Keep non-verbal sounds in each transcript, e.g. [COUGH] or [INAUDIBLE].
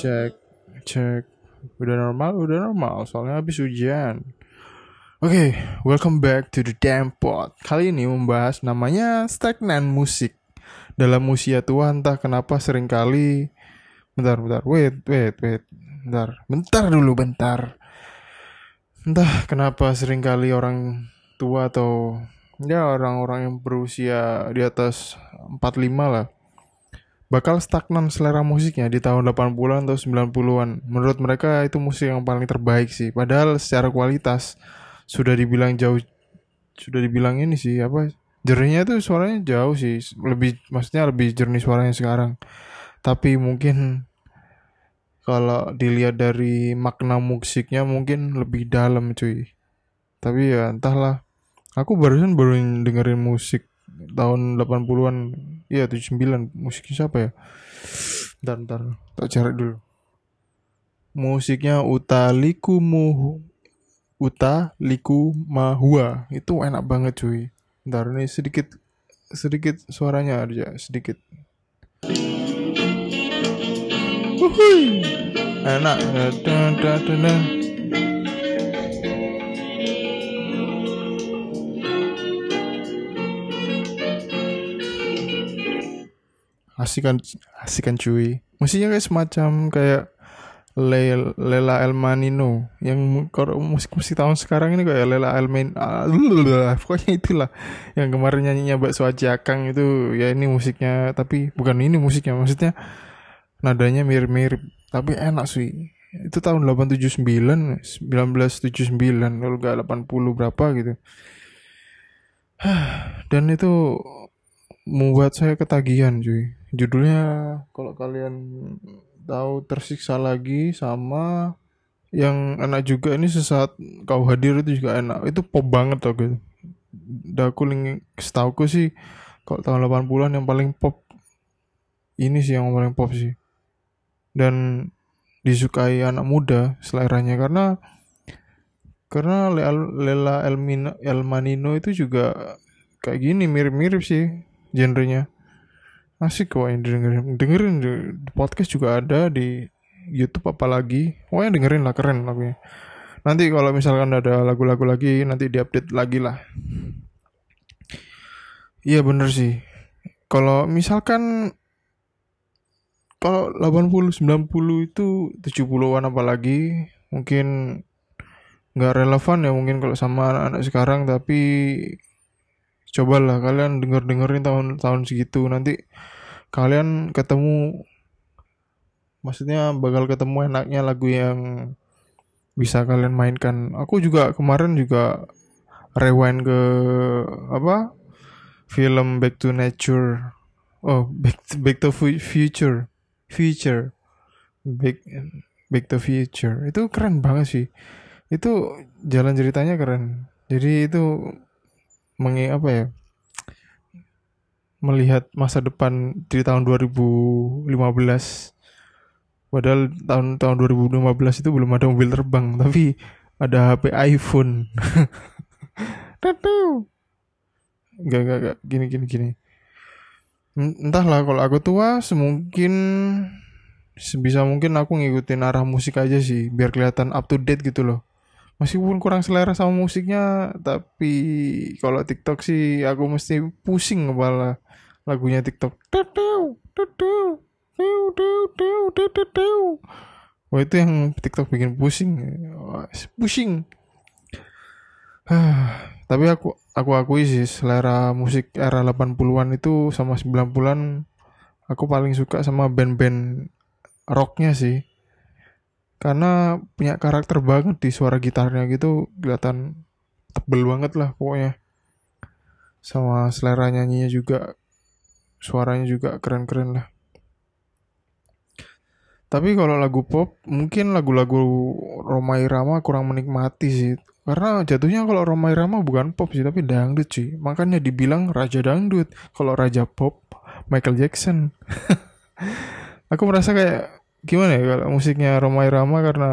cek cek. Udah normal udah normal. Soalnya habis hujan Oke, welcome back to the damn pod. Kali ini membahas namanya stagnan musik. Dalam usia tua entah kenapa sering kali Bentar, bentar, wait, wait, wait. Bentar, bentar dulu, bentar. Entah kenapa sering kali orang tua atau Ya orang-orang yang berusia di atas 45 lah bakal stagnan selera musiknya di tahun 80-an atau 90-an. Menurut mereka itu musik yang paling terbaik sih. Padahal secara kualitas sudah dibilang jauh sudah dibilang ini sih apa jernihnya tuh suaranya jauh sih. Lebih maksudnya lebih jernih suaranya sekarang. Tapi mungkin kalau dilihat dari makna musiknya mungkin lebih dalam cuy. Tapi ya entahlah. Aku barusan baru dengerin musik tahun 80-an iya 79 musiknya siapa ya? Ntar ntar tak cari dulu. Musiknya Utaliku Mu Uta Liku Mahua. Itu enak banget cuy. Ntar ini sedikit sedikit suaranya aja sedikit. Uhuy. enak. Da, da, da, da. Asik kan asik kan cuy musiknya kayak semacam kayak Le Lela Elmanino yang kalau musik musik tahun sekarang ini kayak Lela Elman ah, [LAUGHS] pokoknya itulah. Yang kemarin nyanyinya Mbak Suaci Akang itu ya ini musiknya tapi bukan ini musiknya maksudnya nadanya mirip-mirip tapi enak sih. Itu tahun 879 1979 kalau gak 80 berapa gitu. [SIGHS] Dan itu membuat saya ketagihan cuy judulnya kalau kalian tahu tersiksa lagi sama yang enak juga. Ini sesaat kau hadir itu juga enak. Itu pop banget tuh gitu. Aku link setauku sih kalau tahun 80-an yang paling pop ini sih yang paling pop sih. Dan disukai anak muda seleranya. Karena karena Lela Elmina Elmanino itu juga kayak gini mirip-mirip sih genrenya asik kok yang dengerin dengerin di podcast juga ada di YouTube apalagi. Pokoknya dengerin lah keren lagunya. Nanti kalau misalkan ada lagu-lagu lagi nanti diupdate lagi lah. Iya bener sih. Kalau misalkan kalau 80 90 itu 70-an apalagi mungkin nggak relevan ya mungkin kalau sama anak-anak sekarang tapi cobalah kalian denger dengerin tahun tahun segitu. Nanti kalian ketemu maksudnya bakal ketemu enaknya lagu yang bisa kalian mainkan. Aku juga kemarin juga rewind ke apa film Back to Nature. Oh Back to, Back to Future. Future. Back Back to Future. Itu keren banget sih. Itu jalan ceritanya keren. Jadi itu mengi apa ya melihat masa depan di tahun 2015 padahal tahun tahun 2015 itu belum ada mobil terbang tapi ada HP iPhone. Gak, gak, gak, gini, gini, gini. Entahlah kalau aku tua, semungkin sebisa mungkin aku ngikutin arah musik aja sih, biar kelihatan up to date gitu loh meskipun kurang selera sama musiknya tapi kalau TikTok sih aku mesti pusing kepala lagunya TikTok. Wah itu yang TikTok bikin pusing. Pusing. [SIGHS] Tapi aku aku akui sih selera musik era 80-an itu sama 90-an aku paling suka sama band-band rocknya sih karena punya karakter banget di suara gitarnya gitu kelihatan tebel banget lah pokoknya. Sama selera nyanyinya juga suaranya juga keren-keren lah. Tapi kalau lagu pop mungkin lagu-lagu Roma Irama kurang menikmati sih. Karena jatuhnya kalau Roma Irama bukan pop sih tapi dangdut sih. Makanya dibilang raja dangdut. Kalau raja pop Michael Jackson. [LAUGHS] Aku merasa kayak gimana ya kalau musiknya Roma Irama karena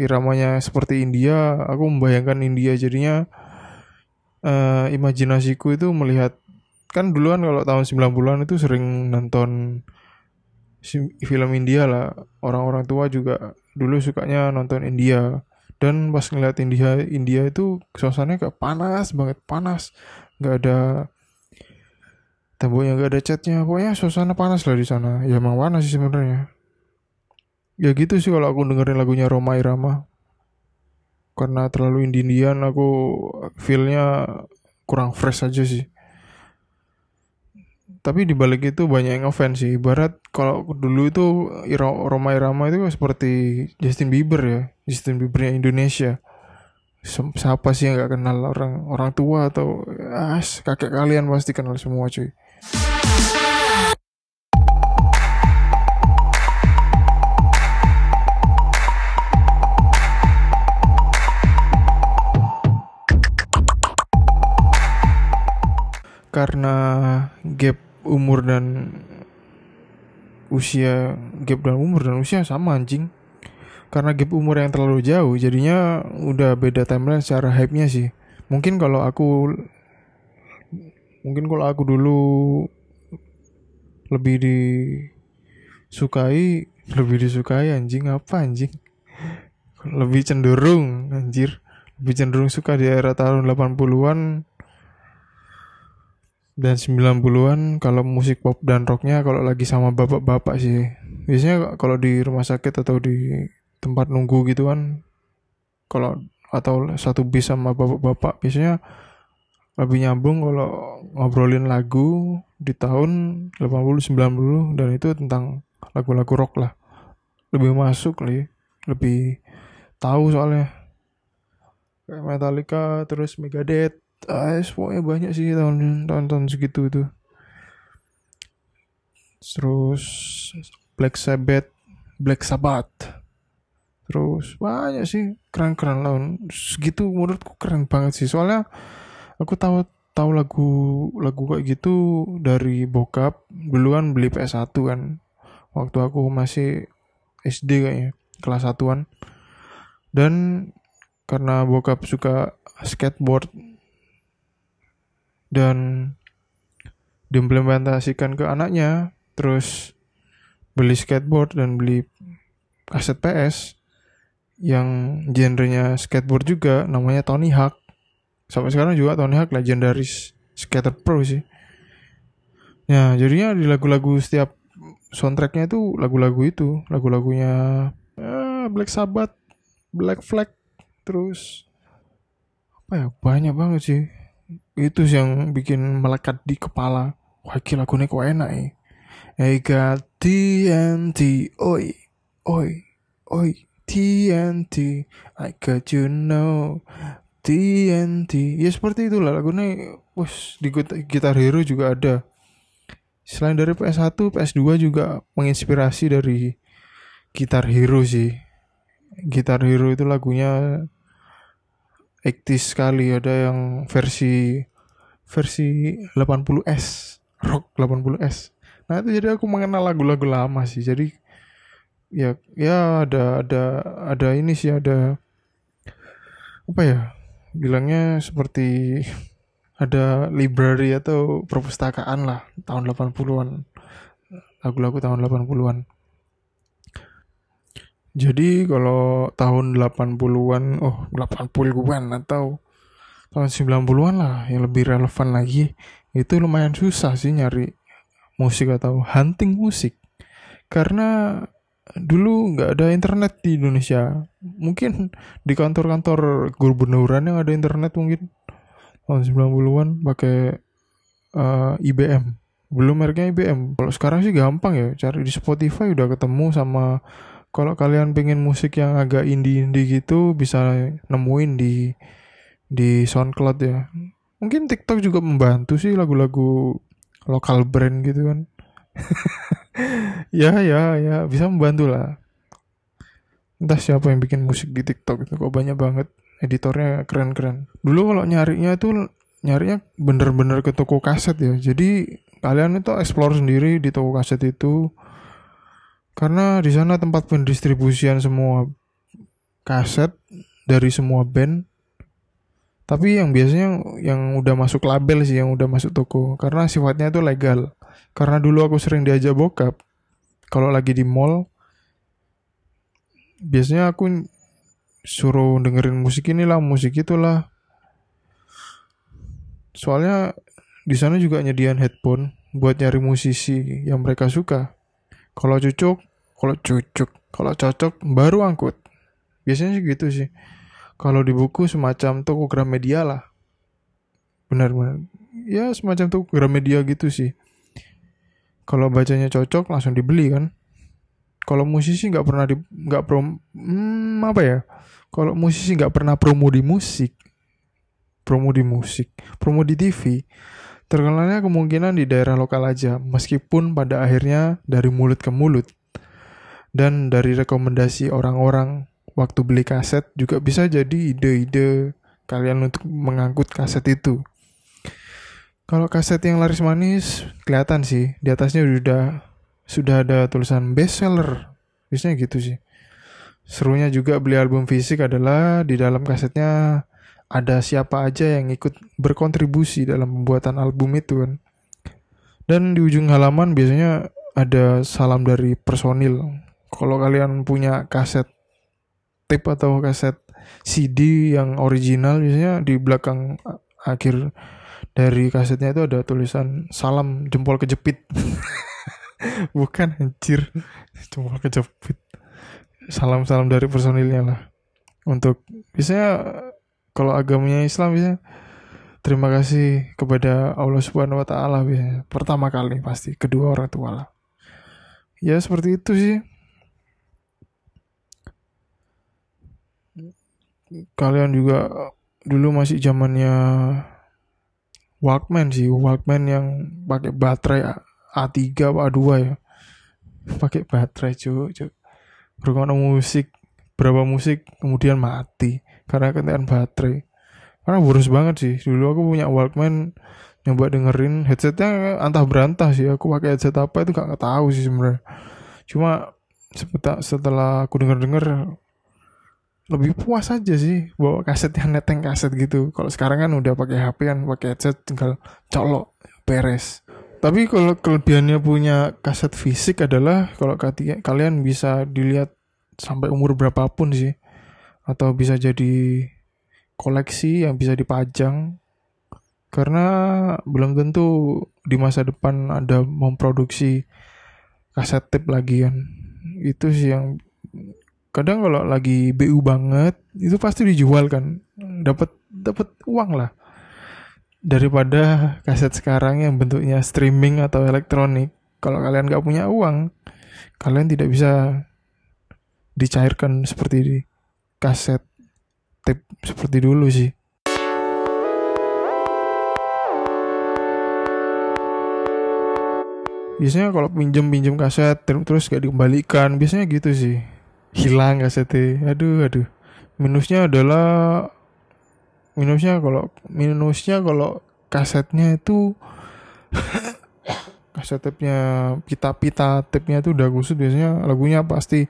iramanya seperti India aku membayangkan India jadinya uh, imajinasiku itu melihat kan duluan kalau tahun 90-an itu sering nonton film India lah. Orang-orang tua juga dulu sukanya nonton India. Dan pas ngeliat India India itu suasananya kayak panas banget panas. Nggak ada temboknya nggak ada catnya. Pokoknya suasana panas lah di sana. Ya emang panas sih sebenarnya ya gitu sih kalau aku dengerin lagunya Roma Irama. Karena terlalu Indian aku feelnya kurang fresh aja sih. Tapi di balik itu banyak yang ngefans sih. Ibarat kalau dulu itu Roma Irama itu seperti Justin Bieber ya. Justin Biebernya Indonesia. Siapa sih yang gak kenal orang orang tua atau ah, kakek kalian pasti kenal semua cuy karena gap umur dan usia gap dan umur dan usia sama anjing. Karena gap umur yang terlalu jauh jadinya udah beda timeline secara hype-nya sih. Mungkin kalau aku mungkin kalau aku dulu lebih disukai lebih disukai anjing apa anjing? Lebih cenderung anjir. Lebih cenderung suka di era tahun 80-an dan 90-an kalau musik pop dan rocknya kalau lagi sama bapak-bapak sih. Biasanya kalau di rumah sakit atau di tempat nunggu gitu kan kalau atau satu bis sama bapak-bapak biasanya lebih nyambung kalau ngobrolin lagu di tahun 80 90 dan itu tentang lagu-lagu rock lah. Lebih masuk kali lebih tahu soalnya. Kayak Metallica terus Megadeth ah, pokoknya banyak sih tahun tahun tahun segitu tuh terus Black Sabbath Black Sabbath. Terus banyak sih keren-keren lah segitu menurutku keren banget sih. Soalnya aku tahu tahu lagu lagu kayak gitu dari bokap. Dulu kan beli PS1 kan. Waktu aku masih SD kayaknya kelas satuan. Dan karena bokap suka skateboard dan diimplementasikan ke anaknya terus beli skateboard dan beli kaset PS yang genrenya skateboard juga namanya Tony Hawk. Sampai sekarang juga Tony Hawk legendaris skater pro sih. Ya jadinya di lagu-lagu setiap soundtracknya itu lagu-lagu itu lagu-lagunya eh, Black Sabbath Black Flag terus apa ya banyak banget sih itu sih yang bikin melekat di kepala. Wah gila lagunya kok enak ya I got TNT oi oi oi TNT I got you know TNT ya seperti itulah lagunya. Wus di gitar hero juga ada. Selain dari PS1 PS2 juga menginspirasi dari gitar hero sih. Gitar hero itu lagunya 80 sekali ada yang versi versi 80s rock 80s nah itu jadi aku mengenal lagu-lagu lama sih. Jadi ya ya ada ada ada ini sih ada apa ya bilangnya seperti ada library atau perpustakaan lah tahun 80-an lagu-lagu tahun 80-an jadi kalau tahun 80-an oh 80-an atau tahun 90-an lah yang lebih relevan lagi itu lumayan susah sih nyari musik atau hunting musik. Karena dulu nggak ada internet di Indonesia. Mungkin di kantor-kantor gubernuran yang ada internet mungkin tahun 90-an pakai uh, IBM belum mereknya IBM kalau sekarang sih gampang ya cari di Spotify udah ketemu sama kalau kalian pengen musik yang agak indie-indie gitu bisa nemuin di di SoundCloud ya. Mungkin TikTok juga membantu sih lagu-lagu lokal brand gitu kan. [LAUGHS] Ya ya ya bisa membantu lah. Entah siapa yang bikin musik di TikTok itu kok banyak banget. Editornya keren-keren. Dulu kalau nyarinya itu nyarinya bener-bener ke toko kaset ya. Jadi kalian itu explore sendiri di toko kaset itu karena di sana tempat pendistribusian semua kaset dari semua band. Tapi yang biasanya yang udah masuk label sih yang udah masuk toko. Karena sifatnya itu legal. Karena dulu aku sering diajak bokap. Kalau lagi di mall biasanya aku suruh dengerin musik inilah musik itulah. Soalnya di sana juga nyediain headphone buat nyari musisi yang mereka suka kalau cocok kalau cocok kalau cocok baru angkut. Biasanya sih gitu sih. Kalau di buku semacam toko Gramedia lah benar-benar ya semacam toko Gramedia gitu sih. Kalau bacanya cocok langsung dibeli kan? Kalau musisi nggak pernah di nggak prom hmm, apa ya? Kalau musisi nggak pernah promo di musik. Promo di musik. Promo di TV terkenalnya kemungkinan di daerah lokal aja meskipun pada akhirnya dari mulut ke mulut dan dari rekomendasi orang-orang waktu beli kaset juga bisa jadi ide-ide kalian untuk mengangkut kaset itu kalau kaset yang laris manis kelihatan sih di atasnya sudah sudah ada tulisan bestseller. Biasanya gitu sih. Serunya juga beli album fisik adalah di dalam kasetnya ada siapa aja yang ikut berkontribusi dalam pembuatan album itu kan. Dan di ujung halaman biasanya ada salam dari personil. Kalau kalian punya kaset tape atau kaset CD yang original biasanya di belakang akhir dari kasetnya itu ada tulisan salam jempol kejepit [LAUGHS] bukan anjir jempol kejepit salam salam dari personilnya lah untuk biasanya kalau agamanya Islam bisa terima kasih kepada Allah Subhanahu Wa Taala pertama kali pasti. Kedua orang tua lah. Ya seperti itu sih. Kalian juga dulu masih zamannya Walkman sih. Walkman yang pakai baterai A3 atau A2 ya. Pakai baterai cuy cuy musik berapa musik kemudian mati karena kentean baterai. Karena boros banget sih. Dulu aku punya Walkman nyoba dengerin headsetnya antah berantah sih. Aku pakai headset apa itu gak tahu sih sebenarnya. Cuma setelah aku denger denger lebih puas aja sih bawa kaset yang neteng kaset gitu. Kalau sekarang kan udah pakai HP kan pakai headset tinggal colok beres. Tapi kalau kelebihannya punya kaset fisik adalah kalau kalian bisa dilihat sampai umur berapapun sih atau bisa jadi koleksi yang bisa dipajang. Karena belum tentu di masa depan ada memproduksi kaset tape lagi kan. Itu sih yang kadang kalau lagi BU banget itu pasti dijual kan. Dapat dapat uang lah. Daripada kaset sekarang yang bentuknya streaming atau elektronik kalau kalian nggak punya uang kalian tidak bisa dicairkan seperti di kaset tape seperti dulu sih. Biasanya kalau pinjem pinjem kaset terus gak dikembalikan biasanya gitu sih. Hilang kasetnya. Aduh aduh. Minusnya adalah minusnya kalau minusnya kalau kasetnya itu [LAUGHS] kaset tape-nya pita-pita tape-nya itu udah kusut biasanya lagunya pasti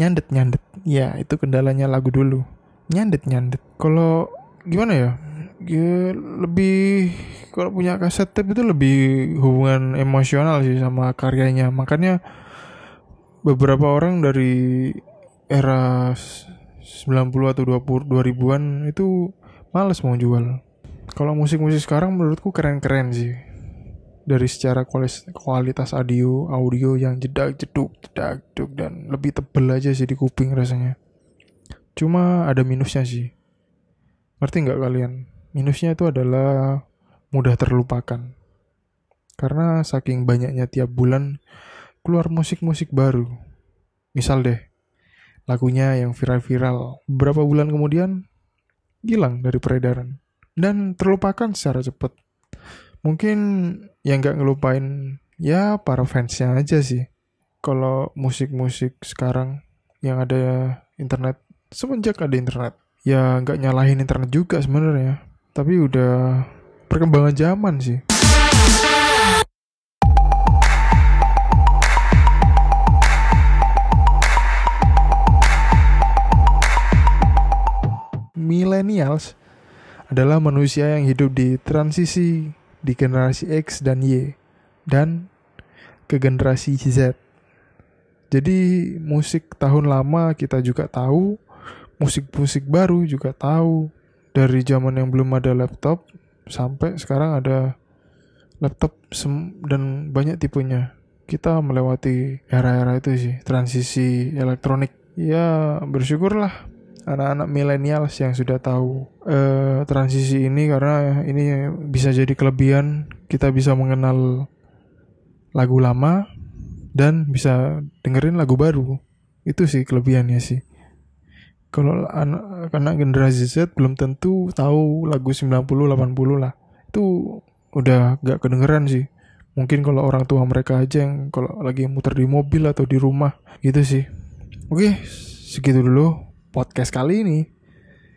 nyandet nyandet. Ya itu kendalanya lagu dulu. Nyandet nyandet. Kalau gimana ya? Ya lebih kalau punya kaset tape itu lebih hubungan emosional sih sama karyanya. Makanya beberapa orang dari era 90 atau 20 2000-an itu males mau jual. Kalau musik-musik sekarang menurutku keren-keren sih. Dari secara kualitas audio, audio yang jedak jeduk, jedak jeduk dan lebih tebel aja sih di kuping rasanya. Cuma ada minusnya sih. Ngerti nggak kalian? Minusnya itu adalah mudah terlupakan. Karena saking banyaknya tiap bulan keluar musik-musik baru. Misal deh, lagunya yang viral-viral. Beberapa bulan kemudian hilang dari peredaran dan terlupakan secara cepat. Mungkin yang nggak ngelupain ya para fansnya aja sih. Kalau musik-musik sekarang yang ada internet semenjak ada internet ya nggak nyalahin internet juga sebenarnya tapi udah perkembangan zaman sih millennials adalah manusia yang hidup di transisi di generasi X dan Y dan ke generasi Z. Jadi musik tahun lama kita juga tahu, musik-musik baru juga tahu. Dari zaman yang belum ada laptop sampai sekarang ada laptop dan banyak tipenya. Kita melewati era-era itu sih, transisi elektronik. Ya bersyukurlah anak-anak milenial yang sudah tahu uh, transisi ini karena ini bisa jadi kelebihan. Kita bisa mengenal lagu lama dan bisa dengerin lagu baru. Itu sih kelebihannya sih. Kalau anak anak generasi Z belum tentu tahu lagu 90 80 lah. Itu udah gak kedengeran sih. Mungkin kalau orang tua mereka aja yang kalau lagi muter di mobil atau di rumah gitu sih. Oke segitu dulu podcast kali ini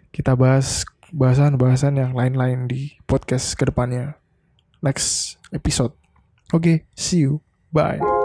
kita bahas bahasan-bahasan yang lain-lain di podcast ke depannya. Next episode. Oke, okay, see you. Bye.